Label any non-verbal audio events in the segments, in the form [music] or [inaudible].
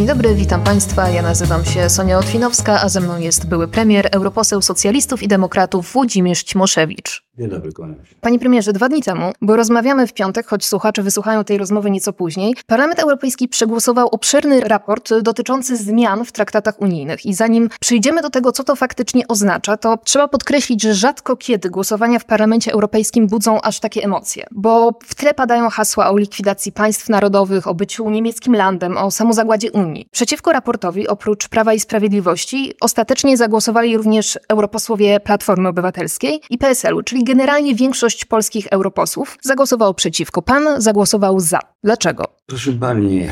Dzień dobry, witam Państwa. Ja nazywam się Sonia Otwinowska, a ze mną jest były premier, europoseł socjalistów i demokratów Włodzimierz Cimoszewicz. Się. Panie premierze, dwa dni temu, bo rozmawiamy w piątek, choć słuchacze wysłuchają tej rozmowy nieco później, Parlament Europejski przegłosował obszerny raport dotyczący zmian w traktatach unijnych. I zanim przyjdziemy do tego, co to faktycznie oznacza, to trzeba podkreślić, że rzadko kiedy głosowania w Parlamencie Europejskim budzą aż takie emocje. Bo w tle padają hasła o likwidacji państw narodowych, o byciu niemieckim landem, o samozagładzie Unii. Przeciwko raportowi, oprócz Prawa i Sprawiedliwości, ostatecznie zagłosowali również europosłowie Platformy Obywatelskiej i PSL-u, czyli generalnie większość polskich europosłów zagłosowało przeciwko. Pan zagłosował za. Dlaczego? Proszę pani,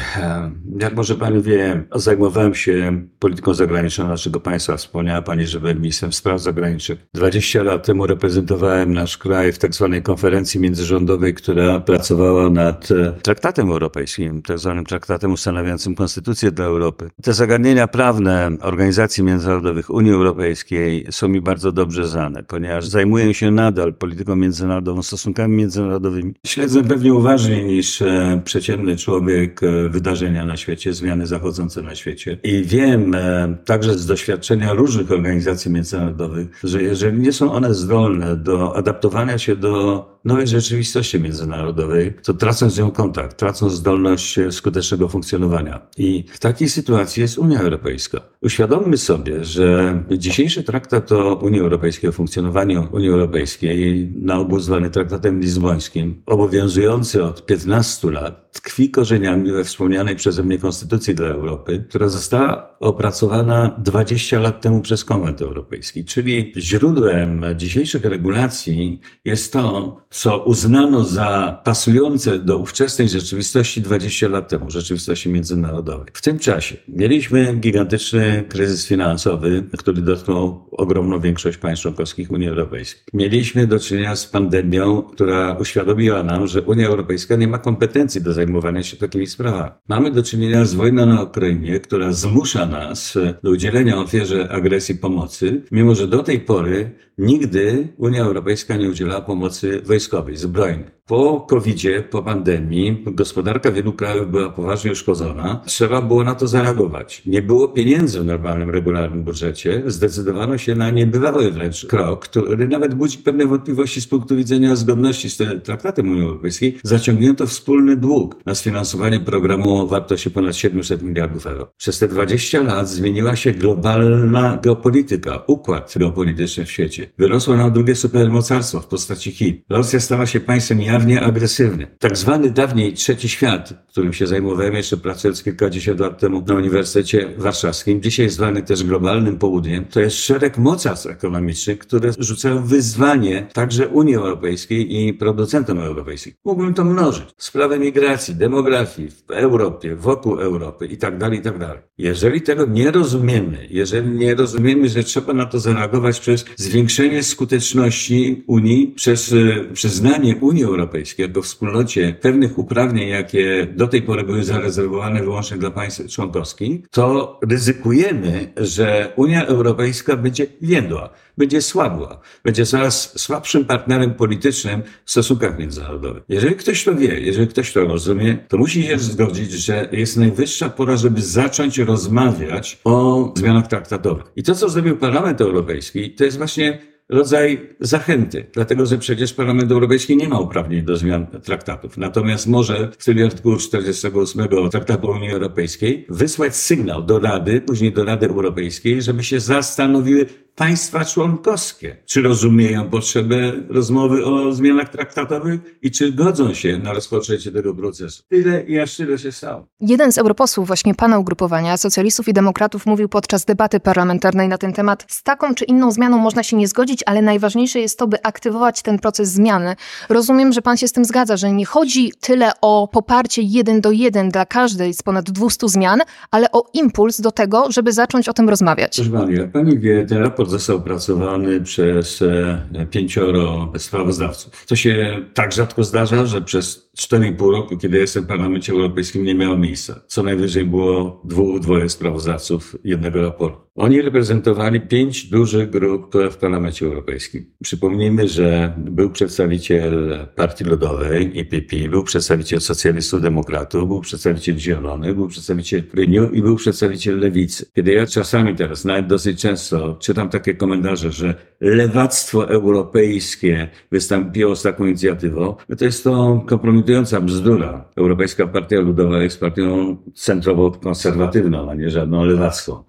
jak może pani wie, zajmowałem się polityką zagraniczną naszego państwa. Wspomniała pani, że byłem ministrem spraw zagranicznych. 20 lat temu reprezentowałem nasz kraj w tak zwanej konferencji międzyrządowej, która pracowała nad e, traktatem europejskim, tak zwanym traktatem ustanawiającym konstytucję dla Europy. Te zagadnienia prawne organizacji międzynarodowych Unii Europejskiej są mi bardzo dobrze znane, ponieważ zajmuję się nadal polityką międzynarodową, stosunkami międzynarodowymi. Śledzę pewnie uważniej niż przeciętny człowiek e, wydarzenia na świecie, zmiany zachodzące na świecie. I wiem e, także z doświadczenia różnych organizacji międzynarodowych, że jeżeli nie są one zdolne do adaptowania się do nowej rzeczywistości międzynarodowej, to tracą z nią kontakt, tracą zdolność skutecznego funkcjonowania. I w takiej sytuacji jest Unia Europejska. Uświadommy sobie, że dzisiejszy traktat o Unii Europejskiej, o funkcjonowaniu Unii Europejskiej, na ogół zwany traktatem lizbońskim, obowiązujący od 15 lat, tkwi korzeniami we wspomnianej przeze mnie Konstytucji dla Europy, która została opracowana 20 lat temu przez Konwent Europejski. Czyli źródłem dzisiejszych regulacji jest to, co uznano za pasujące do ówczesnej rzeczywistości 20 lat temu, rzeczywistości międzynarodowej. W tym czasie mieliśmy gigantyczny kryzys finansowy, który dotknął ogromną większość państw członkowskich Unii Europejskiej. Mieliśmy do czynienia z pandemią, która uświadomiła nam, że Unia Europejska nie ma kompetencji do zajmowania się takimi sprawami. Mamy do czynienia z wojną na Ukrainie, która zmusza nas do udzielenia ofierze agresji pomocy, mimo że do tej pory nigdy Unia Europejska nie udzielała pomocy wojskowej, Praise copies, Brian. Po COVID-zie, po pandemii, gospodarka wielu krajów była poważnie uszkodzona. Trzeba było na to zareagować. Nie było pieniędzy w normalnym, regularnym budżecie. Zdecydowano się na niebywały wręcz krok, który nawet budzi pewne wątpliwości z punktu widzenia zgodności z traktatem Unii Europejskiej. Zaciągnięto wspólny dług na sfinansowanie programu o wartości ponad 700 miliardów euro. Przez te 20 lat zmieniła się globalna geopolityka, układ geopolityczny w świecie. Wyrosło nam drugie supermocarstwo w postaci Chin. Rosja stała się państwem jawnie agresywnym. Tak zwany dawniej trzeci świat, którym się zajmowałem jeszcze pracując kilkadziesiąt lat temu na Uniwersytecie Warszawskim, dzisiaj zwany też globalnym południem, to jest szereg mocarstw ekonomicznych, które rzucają wyzwanie także Unii Europejskiej i producentom europejskim. Mógłbym to mnożyć. Sprawy migracji, demografii w Europie, wokół Europy i tak dalej, i tak dalej. Jeżeli tego nie rozumiemy, jeżeli nie rozumiemy, że trzeba na to zareagować przez zwiększenie skuteczności Unii, przez e, przyznanie Unii Europejskiej jako wspólnocie pewnych uprawnień, jakie do tej pory były zarezerwowane wyłącznie dla państw członkowskich, to ryzykujemy, że Unia Europejska będzie więdła, będzie słabła, będzie coraz słabszym partnerem politycznym w stosunkach międzynarodowych. Jeżeli ktoś to wie, jeżeli ktoś to rozumie, to musi się zgodzić, że jest najwyższa pora, żeby zacząć rozmawiać o zmianach traktatowych. I to, co zrobił Parlament Europejski, to jest właśnie rodzaj zachęty, dlatego że przecież Parlament Europejski nie ma uprawnień do zmian traktatów. Natomiast może w stylu artykułu 48 Traktatu Unii Europejskiej wysłać sygnał do Rady, później do Rady Europejskiej, żeby się zastanowiły, państwa członkowskie, czy rozumieją potrzebę rozmowy o zmianach traktatowych i czy godzą się na rozpoczęcie tego procesu. Tyle i aż tyle się stało. Jeden z europosłów właśnie pana ugrupowania, socjalistów i demokratów, mówił podczas debaty parlamentarnej na ten temat, z taką czy inną zmianą można się nie zgodzić, ale najważniejsze jest to, by aktywować ten proces zmiany. Rozumiem, że pan się z tym zgadza, że nie chodzi tyle o poparcie jeden do jeden dla każdej z ponad 200 zmian, ale o impuls do tego, żeby zacząć o tym rozmawiać. Proszę pani, jak pani wie, ten raport został opracowany przez e, pięcioro sprawozdawców. To się tak rzadko zdarza, że przez 4,5 roku, kiedy jestem w Parlamencie Europejskim, nie miało miejsca. Co najwyżej było dwóch, dwoje sprawozdawców jednego raportu. Oni reprezentowali pięć dużych grup w Parlamencie Europejskim. Przypomnijmy, że był przedstawiciel Partii Ludowej, EPP, był przedstawiciel socjalistów demokratów, był przedstawiciel Zielonych, był przedstawiciel Renew i był przedstawiciel Lewicy. Kiedy ja czasami teraz, nawet dosyć często, czytam takie komentarze, że lewactwo europejskie wystąpiło z taką inicjatywą, no to jest to kompromitująca bzdura. Europejska Partia Ludowa jest partią centrowo-konserwatywną, a nie żadną lewacką.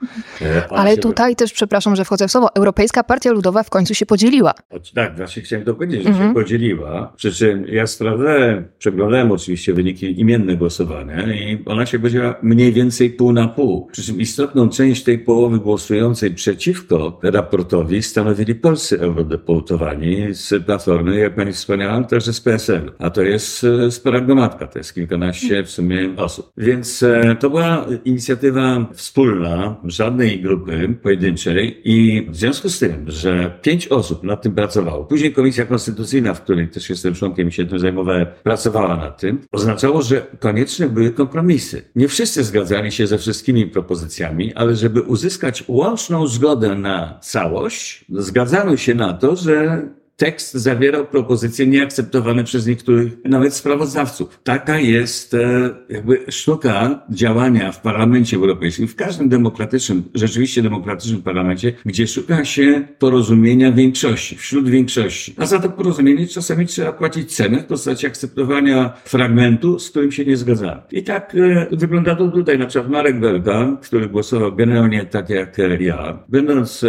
Ale tutaj też, przepraszam, że wchodzę w słowo, Europejska Partia Ludowa w końcu się podzieliła. Tak, właśnie chciałem to powiedzieć, że mhm. się podzieliła. Przy czym ja sprawdzałem, przeglądałem oczywiście wyniki imienne głosowania i ona się podzieliła mniej więcej pół na pół. Przy czym istotną część tej połowy głosującej przeciwko raportowi stanowili polscy eurodeputowani z Platformy, jak pani wspomniała, także z PSL. A to jest e, spora gromadka, to jest kilkanaście w sumie osób. Więc e, to była inicjatywa wspólna, żadnej grupy pojedynczej i w związku z tym, że pięć osób nad tym pracowało, później Komisja Konstytucyjna, w której też jestem członkiem i się tym zajmowałem, pracowała nad tym, oznaczało, że konieczne były kompromisy. Nie wszyscy zgadzali się ze wszystkimi propozycjami, ale żeby uzyskać łączną zgodę na całość, zgadzano się na to, że tekst zawierał propozycje nieakceptowane przez niektórych, nawet sprawozdawców. Taka jest e, jakby sztuka działania w Parlamencie Europejskim, w każdym demokratycznym, rzeczywiście demokratycznym parlamencie, gdzie szuka się porozumienia większości, wśród większości. A za to porozumienie czasami trzeba płacić cenę w postaci akceptowania fragmentu, z którym się nie zgadzamy. I tak e, wygląda to tutaj. Na przykład Marek Belka, który głosował generalnie tak jak ja, będąc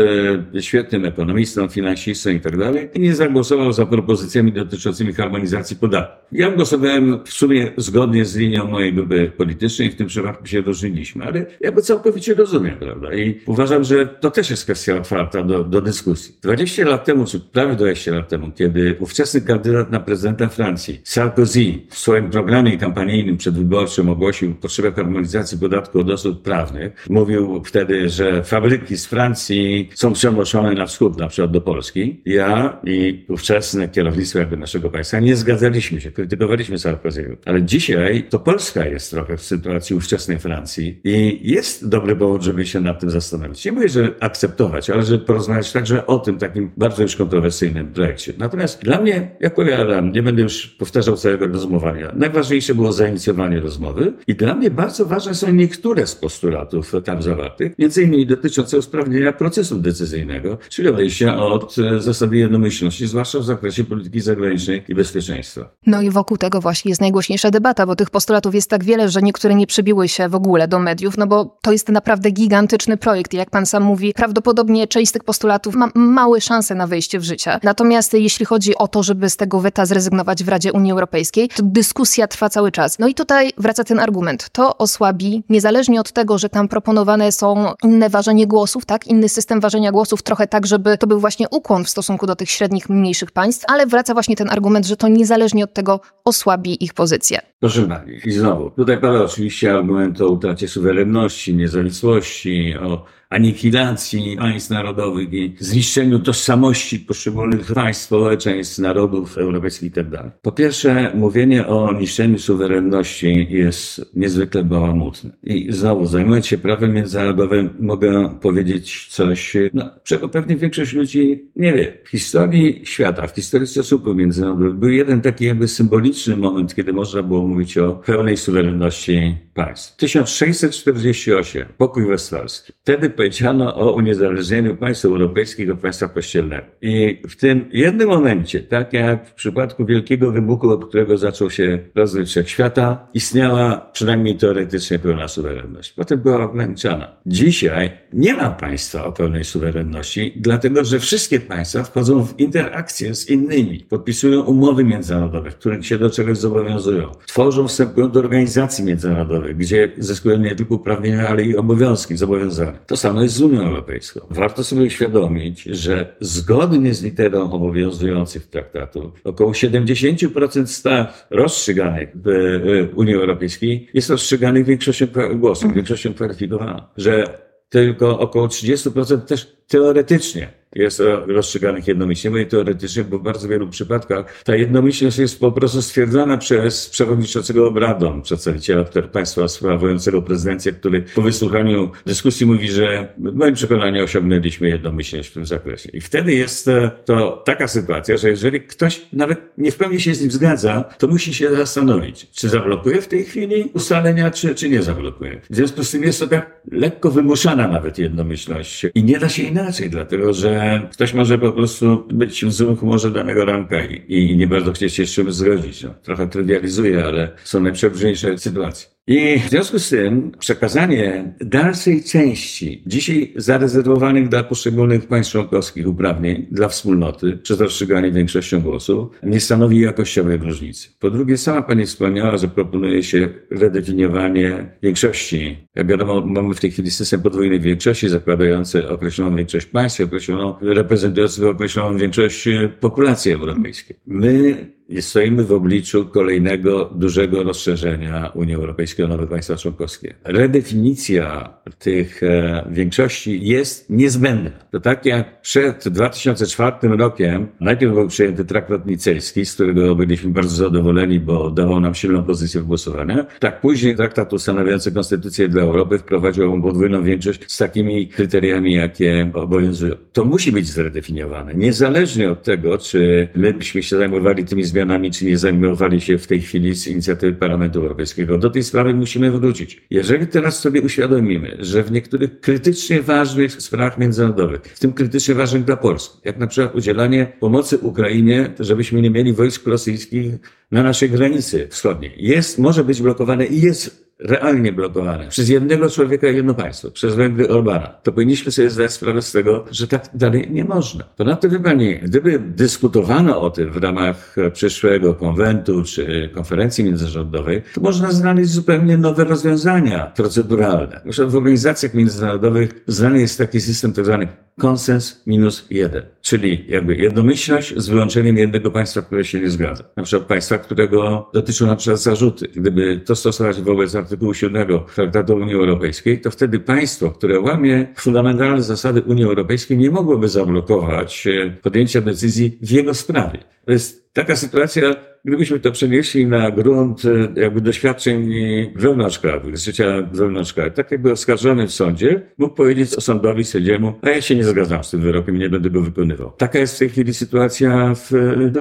e, świetnym ekonomistą, finansistą i tak dalej, nie zagłosował za propozycjami dotyczącymi harmonizacji podatków. Ja głosowałem w sumie zgodnie z linią mojej grupy politycznej, w tym przypadku się różniliśmy, ale ja go całkowicie rozumiem, prawda? I uważam, że to też jest kwestia otwarta do, do dyskusji. 20 lat temu, czy prawie 20 lat temu, kiedy ówczesny kandydat na prezydenta Francji, Sarkozy, w swoim programie kampanijnym przedwyborczym ogłosił potrzebę harmonizacji podatku od osób prawnych, mówił wtedy, że fabryki z Francji są przenoszone na wschód, na przykład do Polski. Ja i ówczesne kierownictwo jakby naszego państwa nie zgadzaliśmy się, krytykowaliśmy Sarkozy'ego. Ale dzisiaj to Polska jest trochę w sytuacji ówczesnej Francji i jest dobry powód, żeby się nad tym zastanowić. Nie mówię, że akceptować, ale żeby porozmawiać także o tym takim bardzo już kontrowersyjnym projekcie. Natomiast dla mnie, jak powiadam, nie będę już powtarzał całego rozumowania, najważniejsze było zainicjowanie rozmowy i dla mnie bardzo ważne są niektóre z postulatów tam zawartych, między innymi dotyczące usprawnienia procesu decyzyjnego, czyli odejścia od zasady jednomyślności zwłaszcza w zakresie polityki zagranicznej i bezpieczeństwa. No i wokół tego właśnie jest najgłośniejsza debata, bo tych postulatów jest tak wiele, że niektóre nie przybiły się w ogóle do mediów, no bo to jest naprawdę gigantyczny projekt jak pan sam mówi, prawdopodobnie część z tych postulatów ma małe szanse na wejście w życie. Natomiast jeśli chodzi o to, żeby z tego weta zrezygnować w Radzie Unii Europejskiej, to dyskusja trwa cały czas. No i tutaj wraca ten argument. To osłabi, niezależnie od tego, że tam proponowane są inne ważenie głosów, tak, inny system ważenia głosów, trochę tak, żeby to był właśnie ukłon w stosunku do tych średnich mniejszych państw, ale wraca właśnie ten argument, że to niezależnie od tego osłabi ich pozycję. Proszę Pani, i znowu, tutaj pada oczywiście argument o utracie suwerenności, niezawisłości, o anihilacji państw narodowych i zniszczeniu tożsamości poszczególnych państw, społeczeństw, narodów europejskich itd. Tak po pierwsze, mówienie o niszczeniu suwerenności jest niezwykle bałamutne. I znowu, zajmując się prawem międzynarodowym, mogę powiedzieć coś, no, czego pewnie większość ludzi nie wie. W historii świata, w historii stosunków międzynarodowych był jeden taki jakby symboliczny moment, kiedy można było mówić o pełnej suwerenności państw. 1648, pokój westfalski. Wtedy powiedziano o uniezależnieniu państw europejskich od państwa kościelnego. I w tym jednym momencie, tak jak w przypadku wielkiego wybuchu, od którego zaczął się rozwój wszechświata, istniała przynajmniej teoretycznie pełna suwerenność. Potem była ograniczana. Dzisiaj nie ma państwa o pełnej suwerenności, dlatego że wszystkie państwa wchodzą w interakcje z innymi, podpisują umowy międzynarodowe, które się do czegoś zobowiązują, tworzą, wstępują do organizacji międzynarodowych, gdzie zyskują nie tylko uprawnienia, ale i obowiązki, zobowiązania. To samo jest z Unią Europejską. Warto sobie uświadomić, że zgodnie z literą obowiązujących traktatów, około 70% spraw rozstrzyganych w Unii Europejskiej jest rozstrzyganych większością głosów, większością kwalifikowaną. Że tylko około 30% też teoretycznie jest rozstrzyganych jednomyślnie, mówię teoretycznie, bo w bardzo wielu przypadkach ta jednomyślność jest po prostu stwierdzana przez przewodniczącego obradą, przedstawiciela państwa sprawującego prezydencję, który po wysłuchaniu dyskusji mówi, że w moim przekonaniu osiągnęliśmy jednomyślność w tym zakresie. I wtedy jest e, to taka sytuacja, że jeżeli ktoś nawet nie w pełni się z nim zgadza, to musi się zastanowić, czy zablokuje w tej chwili ustalenia, czy, czy nie zablokuje. W związku z tym jest to tak lekko wymuszana nawet jednomyślność. I nie da się inaczej, dlatego że ktoś może po prostu być w złym humorze danego ranka i, i nie bardzo chcieć się z czymś zgodzić. No, trochę trywializuję, ale są najprzeróżniejsze sytuacje. I w związku z tym przekazanie dalszej części dzisiaj zarezerwowanych dla poszczególnych państw członkowskich uprawnień dla wspólnoty przez rozstrzyganie większością głosów nie stanowi jakościowej różnicy. Po drugie, sama Pani wspomniała, że proponuje się redefiniowanie większości. Jak wiadomo, mamy w tej chwili system podwójnej większości zakładający określoną większość państw, określoną, reprezentujący określoną większość populacji europejskiej. My stoimy w obliczu kolejnego dużego rozszerzenia Unii Europejskiej o nowe państwa członkowskie. Redefinicja tych e, większości jest niezbędna. To tak jak przed 2004 rokiem najpierw był przyjęty traktat nicejski, z którego byliśmy bardzo zadowoleni, bo dawał nam silną pozycję w głosowaniu. Tak później traktat ustanawiający konstytucję dla Europy wprowadził podwójną większość z takimi kryteriami, jakie obowiązują. To musi być zredefiniowane. Niezależnie od tego, czy my byśmy się zajmowali tymi zmianami zmianami, czy nie zajmowali się w tej chwili z inicjatywy Parlamentu Europejskiego. Do tej sprawy musimy wrócić. Jeżeli teraz sobie uświadomimy, że w niektórych krytycznie ważnych sprawach międzynarodowych, w tym krytycznie ważnych dla Polski, jak na przykład udzielanie pomocy Ukrainie, żebyśmy nie mieli wojsk rosyjskich na naszej granicy wschodniej, jest, może być blokowane i jest realnie blokowane przez jednego człowieka i jedno państwo, przez Węgry Orbana, to powinniśmy sobie zdać sprawę z tego, że tak dalej nie można. Ponadto, wie Pani, gdyby dyskutowano o tym w ramach przyszłego konwentu czy konferencji międzyrządowej, to można znaleźć zupełnie nowe rozwiązania proceduralne. W organizacjach międzynarodowych znany jest taki system tak zwany konsens minus jeden, czyli jakby jednomyślność z wyłączeniem jednego państwa, które się nie zgadza. Na przykład państwa, którego dotyczą na przykład zarzuty. Gdyby to stosować wobec artykułu 7 Traktatu Unii Europejskiej, to wtedy państwo, które łamie fundamentalne zasady Unii Europejskiej, nie mogłoby zablokować e, podjęcia decyzji w jego sprawie. To jest taka sytuacja, gdybyśmy to przenieśli na grunt e, jakby doświadczeń wewnątrzkrajowych, z życia wewnątrzkrajowego, tak jakby oskarżony w sądzie mógł powiedzieć o sądowi, sędziemu, a ja się nie zgadzam z tym wyrokiem i nie będę go wykonywał. Taka jest w tej chwili sytuacja w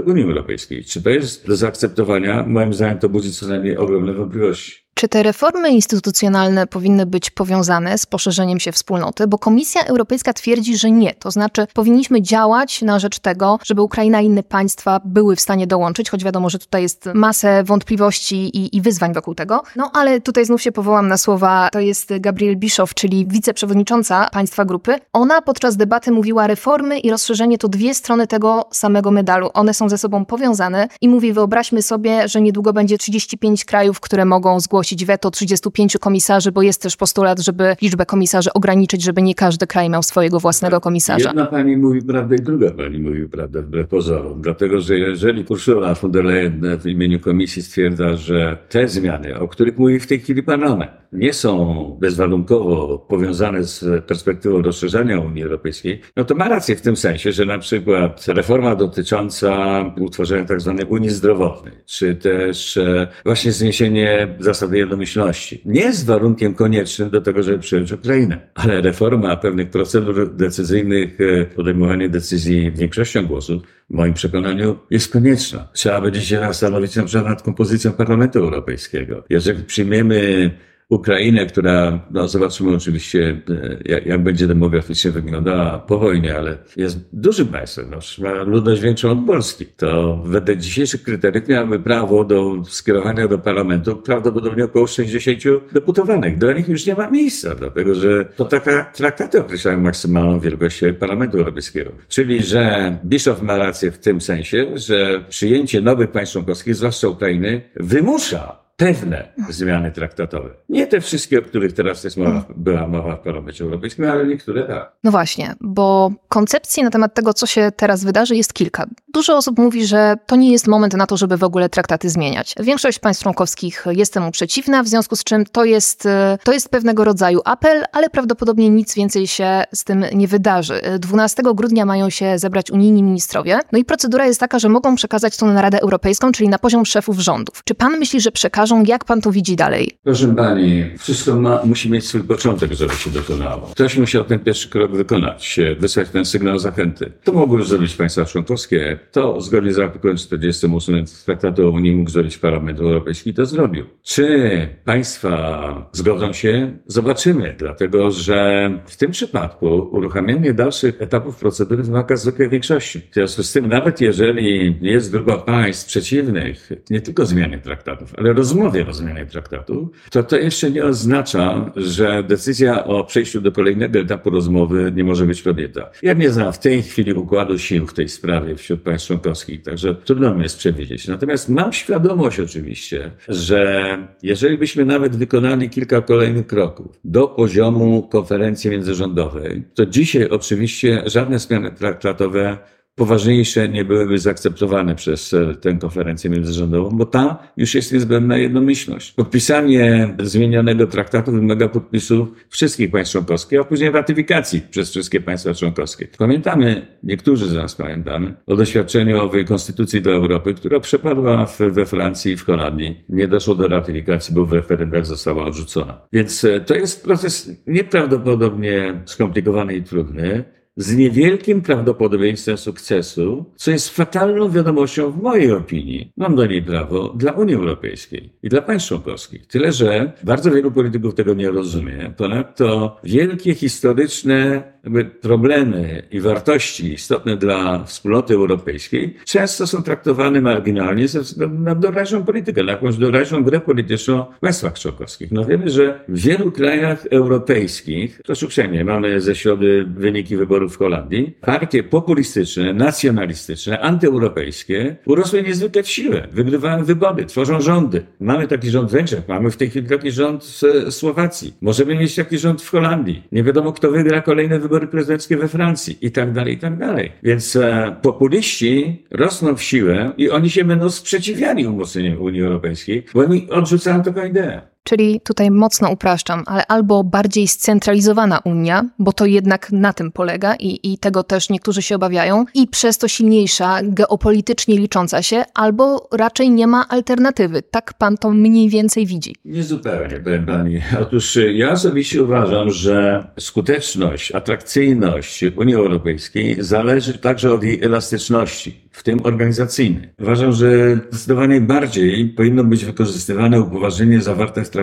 Unii Europejskiej. Czy to jest do zaakceptowania? Moim zdaniem to budzi co najmniej ogromne wątpliwości. Czy te reformy instytucjonalne powinny być powiązane z poszerzeniem się wspólnoty? Bo Komisja Europejska twierdzi, że nie. To znaczy, powinniśmy działać na rzecz tego, żeby Ukraina i inne państwa były w stanie dołączyć, choć wiadomo, że tutaj jest masę wątpliwości i, i wyzwań wokół tego. No ale tutaj znów się powołam na słowa, to jest Gabriel Bischoff, czyli wiceprzewodnicząca państwa grupy. Ona podczas debaty mówiła, reformy i rozszerzenie to dwie strony tego samego medalu. One są ze sobą powiązane i mówi, wyobraźmy sobie, że niedługo będzie 35 krajów, które mogą zgłosić zgłosić weto 35 komisarzy, bo jest też postulat, żeby liczbę komisarzy ograniczyć, żeby nie każdy kraj miał swojego własnego komisarza. Jedna pani mówi prawdę i druga pani mówi prawdę wbrew pozorom. Dlatego, że jeżeli Ursula von der Leyen w imieniu komisji stwierdza, że te zmiany, o których mówi w tej chwili parlament, nie są bezwarunkowo powiązane z perspektywą rozszerzania Unii Europejskiej, no to ma rację w tym sensie, że na przykład reforma dotycząca utworzenia tzw. Tak Unii Zdrowotnej, czy też e, właśnie zniesienie zasady jednomyślności, nie jest warunkiem koniecznym do tego, żeby przyjąć Ukrainę, ale reforma pewnych procedur decyzyjnych, e, podejmowanie decyzji większością głosów, w moim przekonaniu jest konieczna. Trzeba będzie się zastanowić na przykład nad kompozycją Parlamentu Europejskiego. Jeżeli przyjmiemy Ukrainę, która, no zobaczymy oczywiście, e, jak, jak, będzie demograficznie wyglądała po wojnie, ale jest dużym państwem, no, ma ludność większą od Polski. To wedle dzisiejszych kryteriów miałaby prawo do skierowania do parlamentu prawdopodobnie około 60 deputowanych. Dla nich już nie ma miejsca, dlatego że to taka traktaty określają maksymalną wielkość parlamentu europejskiego. Czyli, że Bischoff ma rację w tym sensie, że przyjęcie nowych państw członkowskich, zwłaszcza Ukrainy, wymusza pewne zmiany traktatowe. Nie te wszystkie, o których teraz jest mowa, była mowa w Parlamencie Europejskim, ale niektóre tak. No właśnie, bo koncepcji na temat tego, co się teraz wydarzy, jest kilka. dużo osób mówi, że to nie jest moment na to, żeby w ogóle traktaty zmieniać. Większość państw członkowskich jest temu przeciwna, w związku z czym to jest, to jest pewnego rodzaju apel, ale prawdopodobnie nic więcej się z tym nie wydarzy. 12 grudnia mają się zebrać unijni ministrowie, no i procedura jest taka, że mogą przekazać to na Radę Europejską, czyli na poziom szefów rządów. Czy pan myśli, że przekażą? Jak pan to widzi dalej? Proszę pani, wszystko ma, musi mieć swój początek, żeby się dokonało. Ktoś musiał ten pierwszy krok wykonać, wysłać ten sygnał zachęty. To mogły zrobić państwa członkowskie. To zgodnie z artykułem 48 Traktatu o Unii mógł zrobić Parlament Europejski, to zrobił. Czy państwa zgodzą się? Zobaczymy, dlatego że w tym przypadku uruchamianie dalszych etapów procedury wymaga zwykłej większości. W związku z tym, nawet jeżeli jest grupa państw przeciwnych, nie tylko zmianie traktatów, ale rozmowie o zmianie traktatu, to to jeszcze nie oznacza, że decyzja o przejściu do kolejnego etapu rozmowy nie może być podjęta. Ja nie znam w tej chwili układu sił w tej sprawie wśród państw członkowskich, także trudno mi jest przewidzieć. Natomiast mam świadomość oczywiście, że jeżeli byśmy nawet wykonali kilka kolejnych kroków do poziomu konferencji międzyrządowej, to dzisiaj oczywiście żadne zmiany traktatowe poważniejsze nie byłyby zaakceptowane przez e, tę konferencję międzyrządową, bo tam już jest niezbędna jednomyślność. Podpisanie zmienionego traktatu wymaga podpisów wszystkich państw członkowskich, a później ratyfikacji przez wszystkie państwa członkowskie. Pamiętamy, niektórzy z nas pamiętamy, o doświadczeniu owej konstytucji do Europy, która przepadła we Francji i w Holandii. Nie doszło do ratyfikacji, bo w referendach została odrzucona. Więc e, to jest proces nieprawdopodobnie skomplikowany i trudny z niewielkim prawdopodobieństwem sukcesu, co jest fatalną wiadomością w mojej opinii. Mam do niej prawo dla Unii Europejskiej i dla państw członkowskich. Tyle, że bardzo wielu polityków tego nie rozumie. Ponadto wielkie historyczne jakby problemy i wartości istotne dla wspólnoty europejskiej często są traktowane marginalnie ze względu na doraźną politykę, na jakąś doraźną grę polityczną w państwach członkowskich. No wiemy, że w wielu krajach europejskich, to uprzejmie, mamy ze środy wyniki wyborów w Holandii, partie populistyczne, nacjonalistyczne, antyeuropejskie urosły niezwykle w siłę, wygrywają wybory, tworzą rządy. Mamy taki rząd w Węgrzech, mamy w tej chwili taki rząd w Słowacji. Możemy mieć taki rząd w Holandii. Nie wiadomo, kto wygra kolejne wybory prezydenckie we Francji i tak dalej, i tak dalej. Więc e, populiści rosną w siłę i oni się będą sprzeciwiali umocnieniu Unii Europejskiej, bo oni odrzucają taką ideę. Czyli tutaj mocno upraszczam, ale albo bardziej scentralizowana Unia, bo to jednak na tym polega i, i tego też niektórzy się obawiają, i przez to silniejsza, geopolitycznie licząca się, albo raczej nie ma alternatywy. Tak pan to mniej więcej widzi. Nie zupełnie, powiem pani. Otóż y, ja osobiście uważam, że skuteczność, atrakcyjność Unii Europejskiej zależy także od jej elastyczności w tym organizacyjny. Uważam, że zdecydowanie bardziej powinno być wykorzystywane upoważnienie zawarte w traktacie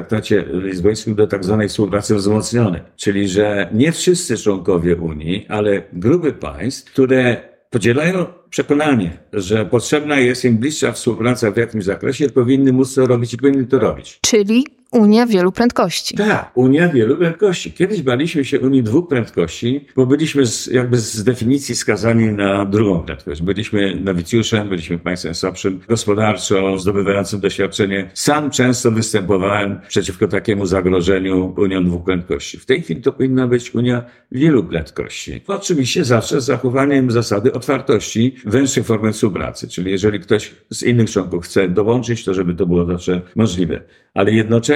lizbońskim do tak zwanej współpracy wzmocnionej. Czyli, że nie wszyscy członkowie Unii, ale grupy państw, które podzielają przekonanie, że potrzebna jest im bliższa współpraca w jakimś zakresie, powinny móc to robić i powinny to robić. Czyli Unia wielu prędkości. Tak, Unia wielu prędkości. Kiedyś baliśmy się Unii dwóch prędkości, bo byliśmy z, jakby z definicji skazani na drugą prędkość. Byliśmy nowicjuszem, byliśmy państwem słabszym gospodarczo, zdobywającym doświadczenie. Sam często występowałem przeciwko takiemu zagrożeniu Unią dwóch prędkości. W tej chwili to powinna być Unia wielu prędkości. Oczywiście zawsze z zachowaniem zasady otwartości węższej formy współpracy. Czyli jeżeli ktoś z innych członków chce dołączyć, to żeby to było zawsze możliwe. Ale jednocześnie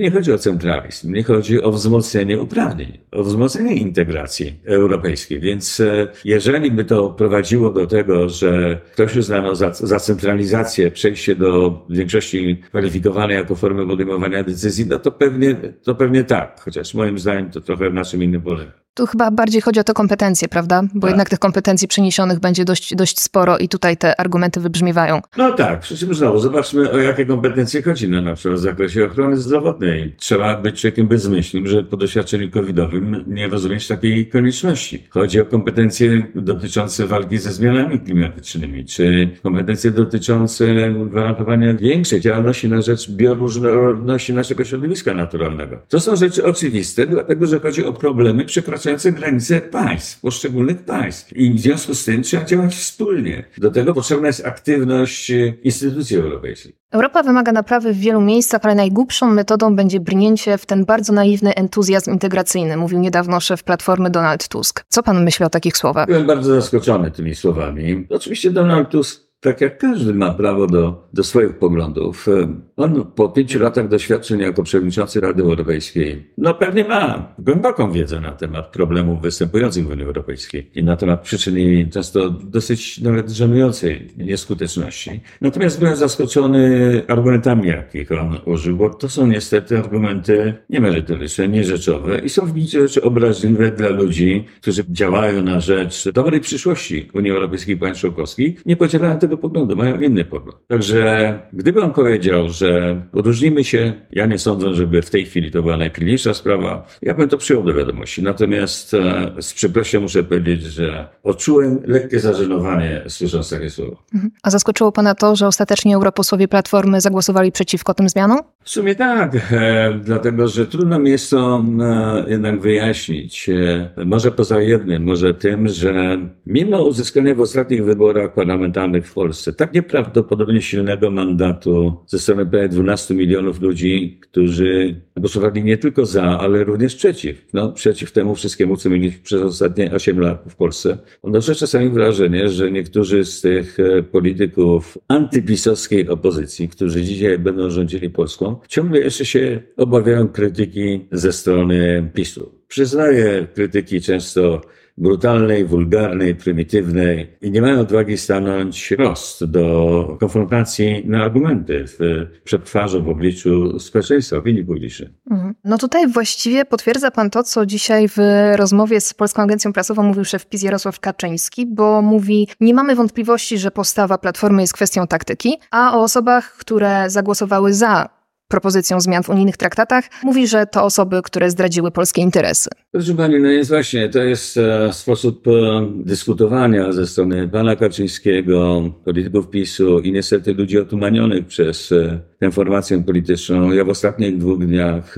nie chodzi o centralizm, nie chodzi o wzmocnienie uprawnień, o wzmocnienie integracji europejskiej. Więc e, jeżeli by to prowadziło do tego, że ktoś uznano za, za centralizację, przejście do większości kwalifikowanej jako formę podejmowania decyzji, no to pewnie, to pewnie tak. Chociaż moim zdaniem to trochę w naszym innym polega. Tu chyba bardziej chodzi o te kompetencje, prawda? Bo tak. jednak tych kompetencji przeniesionych będzie dość, dość sporo i tutaj te argumenty wybrzmiewają. No tak, przy czym znowu zobaczmy o jakie kompetencje chodzi no, na przykład w zakresie ochrony zdrowotnej. Trzeba być człowiekiem bezmyślnym, że po doświadczeniu covidowym nie rozumieć takiej konieczności. Chodzi o kompetencje dotyczące walki ze zmianami klimatycznymi, czy kompetencje dotyczące gwarantowania większej działalności na rzecz bioróżnorodności naszego środowiska naturalnego. To są rzeczy oczywiste, dlatego że chodzi o problemy przekraczające przekraczające granice państw, poszczególnych państw. I w związku z tym trzeba działać wspólnie. Do tego potrzebna jest aktywność instytucji europejskich. Europa wymaga naprawy w wielu miejscach, ale najgłupszą metodą będzie brnięcie w ten bardzo naiwny entuzjazm integracyjny, mówił niedawno szef Platformy Donald Tusk. Co pan myśli o takich słowach? Byłem bardzo zaskoczony tymi słowami. Oczywiście Donald Tusk tak jak każdy ma prawo do, do swoich poglądów. On po pięciu latach doświadczeń jako przewodniczący Rady Europejskiej, no pewnie ma głęboką wiedzę na temat problemów występujących w Unii Europejskiej i na temat przyczyn jej często dosyć nawet żenującej nieskuteczności. Natomiast byłem zaskoczony argumentami, jakich on użył, bo to są niestety argumenty niemerytoryczne, nierzeczowe i są w gruncie rzeczy obraźliwe dla ludzi, którzy działają na rzecz dobrej przyszłości Unii Europejskiej i państw członkowskich, nie podzielają tego poglądu, mają inny pogląd. Także gdyby on powiedział, że odróżnimy się, ja nie sądzę, żeby w tej chwili to była najpilniejsza sprawa, ja bym to przyjął do wiadomości. Natomiast e, z przykrością muszę powiedzieć, że odczułem lekkie zażenowanie słysząc takie słowa. Mhm. A zaskoczyło pana to, że ostatecznie europosłowie Platformy zagłosowali przeciwko tym zmianom? W sumie tak, e, dlatego że trudno mi jest to e, jednak wyjaśnić. Może poza jednym, może tym, że mimo uzyskania w ostatnich wyborach parlamentarnych w Polsce tak nieprawdopodobnie silnego mandatu ze strony prawie 12 milionów ludzi, którzy głosowali nie tylko za, ale również przeciw. No, przeciw temu wszystkiemu, co mieli przez ostatnie 8 lat w Polsce. Odnoszę czasami wrażenie, że niektórzy z tych e, polityków antypisowskiej opozycji, którzy dzisiaj będą rządzili Polską, ciągle jeszcze się obawiają krytyki ze strony PiSu. Przyznaję krytyki często brutalnej, wulgarnej, prymitywnej i nie mają odwagi stanąć rost do konfrontacji na argumenty w, przed w obliczu społeczeństwa, opinii publicznej. Mhm. No tutaj właściwie potwierdza pan to, co dzisiaj w rozmowie z Polską Agencją Prasową mówił szef PiS Jarosław Kaczyński, bo mówi, nie mamy wątpliwości, że postawa Platformy jest kwestią taktyki, a o osobach, które zagłosowały za propozycją zmian w unijnych traktatach, mówi, że to osoby, które zdradziły polskie interesy. Proszę Pani, no jest właśnie, to jest e, sposób e, dyskutowania ze strony pana Kaczyńskiego, polityków PiSu i niestety ludzi otumanionych przez e, tę formację polityczną. Ja w ostatnich dwóch dniach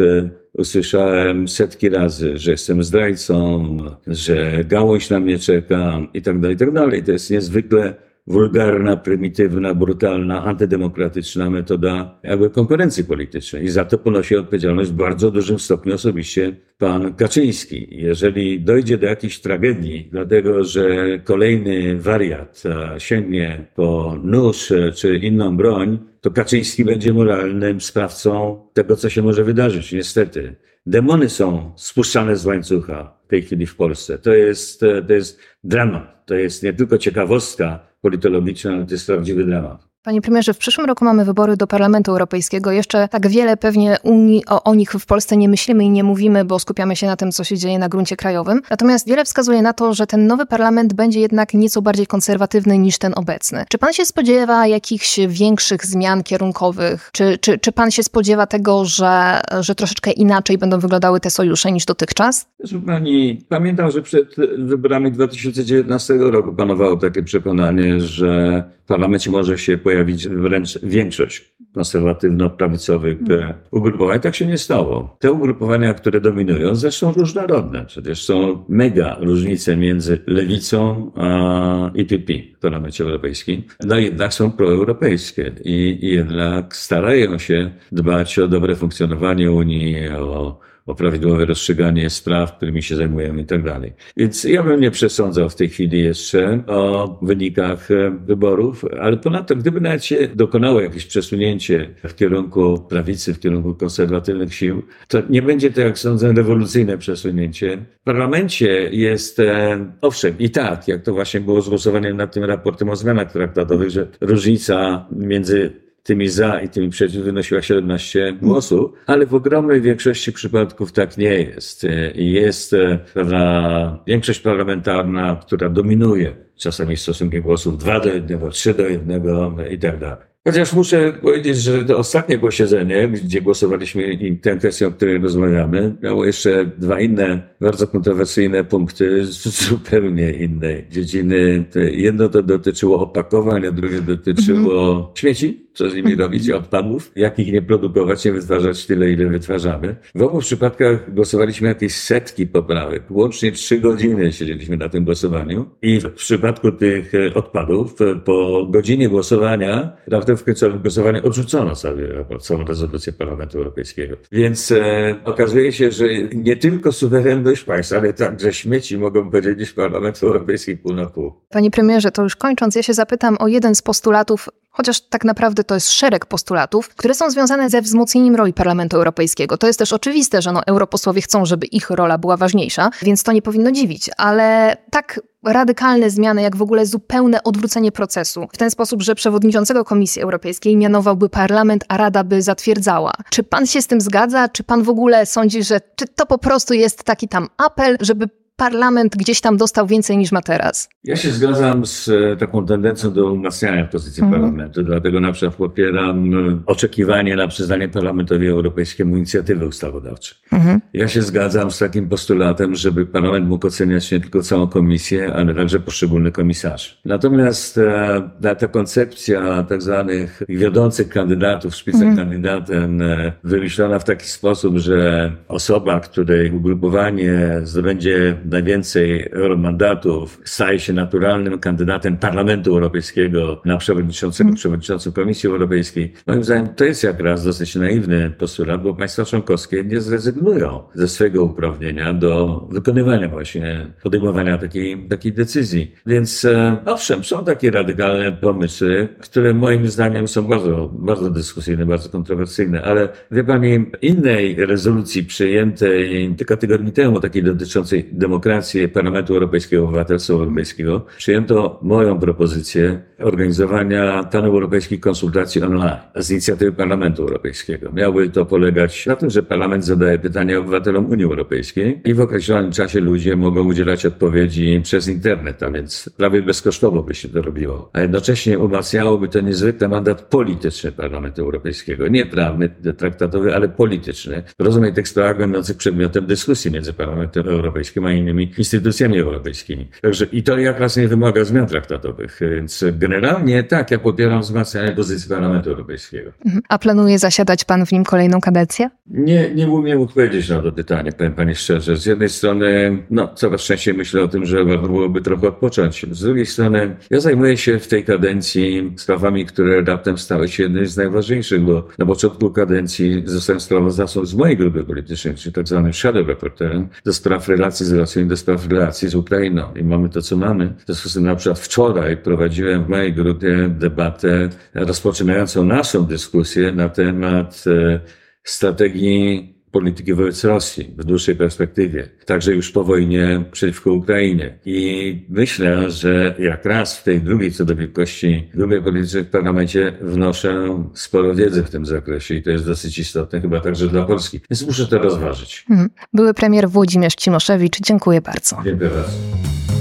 usłyszałem setki razy, że jestem zdrajcą, że gałąź na mnie czeka i tak dalej, i tak dalej. To jest niezwykle wulgarna, prymitywna, brutalna, antydemokratyczna metoda jakby konkurencji politycznej. I za to ponosi odpowiedzialność w bardzo dużym stopniu osobiście pan Kaczyński. Jeżeli dojdzie do jakiejś tragedii, dlatego że kolejny wariat sięgnie po nóż czy inną broń, to Kaczyński będzie moralnym sprawcą tego, co się może wydarzyć. Niestety. Demony są spuszczane z łańcucha w tej chwili w Polsce. To jest, to jest dramat. To jest nie tylko ciekawostka, politologiczna, to jest prawdziwy dramat. Panie premierze, w przyszłym roku mamy wybory do Parlamentu Europejskiego. Jeszcze tak wiele pewnie Unii, o, o, nich w Polsce nie myślimy i nie mówimy, bo skupiamy się na tym, co się dzieje na gruncie krajowym. Natomiast wiele wskazuje na to, że ten nowy parlament będzie jednak nieco bardziej konserwatywny niż ten obecny. Czy pan się spodziewa jakichś większych zmian kierunkowych? Czy, czy, czy pan się spodziewa tego, że, że troszeczkę inaczej będą wyglądały te sojusze niż dotychczas? Pani, pamiętam, że przed wyborami 2019 roku panowało takie przekonanie, że parlamencie może się pojawić wręcz większość konserwatywno-prawicowych hmm. ugrupowań. Tak się nie stało. Te ugrupowania, które dominują, zresztą różnorodne. Przecież są mega różnice między lewicą a IPP w Parlamencie Europejskim. No jednak są proeuropejskie i, i jednak starają się dbać o dobre funkcjonowanie Unii, o o prawidłowe rozstrzyganie spraw, którymi się zajmujemy i tak dalej. Więc ja bym nie przesądzał w tej chwili jeszcze o wynikach e, wyborów, ale ponadto, gdyby nawet się dokonało jakieś przesunięcie w kierunku prawicy, w kierunku konserwatywnych sił, to nie będzie to, jak sądzę, rewolucyjne przesunięcie. W parlamencie jest, e, owszem, i tak, jak to właśnie było z głosowaniem nad tym raportem o zmianach traktatowych, że różnica między tymi za i tymi przeciw wynosiła 17 głosów, ale w ogromnej większości przypadków tak nie jest. Jest e, pewna większość parlamentarna, która dominuje czasami stosunkiem głosów 2 do 1, 3 do 1 i tak dalej. Chociaż muszę powiedzieć, że to ostatnie posiedzenie, gdzie głosowaliśmy i tę kwestię, o której rozmawiamy, miało jeszcze dwa inne bardzo kontrowersyjne punkty z [laughs] zupełnie innej dziedziny. Jedno to dotyczyło opakowań, a drugie dotyczyło mhm. śmieci co z nimi robić, odpadów, jak ich nie produkować, nie wytwarzać tyle, ile wytwarzamy. W obu przypadkach głosowaliśmy jakieś setki poprawek. Łącznie trzy godziny siedzieliśmy na tym głosowaniu i w przypadku tych e, odpadów po godzinie głosowania, naprawdę w końcowym głosowaniu odrzucono raport, całą rezolucję Parlamentu Europejskiego. Więc e, okazuje się, że nie tylko suwerenność państw, ale także śmieci mogą podzielić Parlament Europejski pół na pół. Panie premierze, to już kończąc, ja się zapytam o jeden z postulatów chociaż tak naprawdę to jest szereg postulatów, które są związane ze wzmocnieniem roli Parlamentu Europejskiego. To jest też oczywiste, że no, europosłowie chcą, żeby ich rola była ważniejsza, więc to nie powinno dziwić, ale tak radykalne zmiany, jak w ogóle zupełne odwrócenie procesu, w ten sposób, że przewodniczącego Komisji Europejskiej mianowałby parlament, a Rada by zatwierdzała. Czy pan się z tym zgadza? Czy pan w ogóle sądzi, że czy to po prostu jest taki tam apel, żeby parlament gdzieś tam dostał więcej niż ma teraz. Ja się zgadzam z e, taką tendencją do umacniania pozycji mhm. parlamentu, dlatego na przykład popieram e, oczekiwanie na przyznanie Parlamentowi Europejskiemu inicjatywy ustawodawczej. Mhm. Ja się zgadzam z takim postulatem, żeby parlament mógł oceniać nie tylko całą komisję, ale także poszczególnych komisarzy. Natomiast e, ta koncepcja tak zwanych wiodących kandydatów, szpicek mhm. kandydatem, wymyślona w taki sposób, że osoba, której ugrupowanie zdobędzie najwięcej euromandatów, staje się naturalnym kandydatem Parlamentu Europejskiego na przewodniczącego, mm. przewodniczącego Komisji Europejskiej. Moim zdaniem to jest jak raz dosyć naiwny postulat, bo państwa członkowskie nie zrezygnują ze swojego uprawnienia do wykonywania właśnie, podejmowania takiej, takiej decyzji. Więc e, owszem, są takie radykalne pomysły, które moim zdaniem są bardzo, bardzo dyskusyjne, bardzo kontrowersyjne, ale wie pani, innej rezolucji przyjętej kilka tygodni temu, takiej dotyczącej demokracji, demokrację Parlamentu Europejskiego, Obywatelstwa Europejskiego, przyjęto moją propozycję organizowania paneuropejskich konsultacji online z inicjatywy Parlamentu Europejskiego. Miały to polegać na tym, że Parlament zadaje pytania obywatelom Unii Europejskiej i w określonym czasie ludzie mogą udzielać odpowiedzi przez internet, a więc prawie bezkosztowo by się to robiło. A jednocześnie umacniałoby to niezwykle mandat polityczny Parlamentu Europejskiego. Nie prawny, traktatowy, ale polityczny. Rozumiem tych sprawach będących przedmiotem dyskusji między Parlamentem Europejskim a innymi instytucjami europejskimi. Także i to jak raz nie wymaga zmian traktatowych, więc generalnie tak, ja popieram wzmacnianie pozycji Parlamentu Europejskiego. Mhm. A planuje zasiadać pan w nim kolejną kadencję? Nie, nie umiem odpowiedzieć na to pytanie, powiem pani szczerze. Z jednej strony, no, coraz częściej myślę o tym, że warto byłoby trochę odpocząć. Z drugiej strony, ja zajmuję się w tej kadencji sprawami, które raptem stały się jednymi z najważniejszych, bo na początku kadencji zostałem sprawozdawcą z mojej grupy politycznej, czyli tak zwanym shadow reporterem, do spraw relacji z Rosją i do spraw relacji z Ukrainą. I mamy to, co mamy. W związku z tym na przykład wczoraj prowadziłem w mojej grupie debatę rozpoczynającą naszą dyskusję na temat e, strategii polityki wobec Rosji w dłuższej perspektywie, także już po wojnie przeciwko Ukrainie. I myślę, że jak raz w tej drugiej co do wielkości grupie politycznej w parlamencie wnoszę sporo wiedzy w tym zakresie i to jest dosyć istotne, chyba także dla Polski. Więc muszę to rozważyć. Mhm. Były premier Włodzimierz Cimoszewicz. Dziękuję bardzo. Dziękuję bardzo.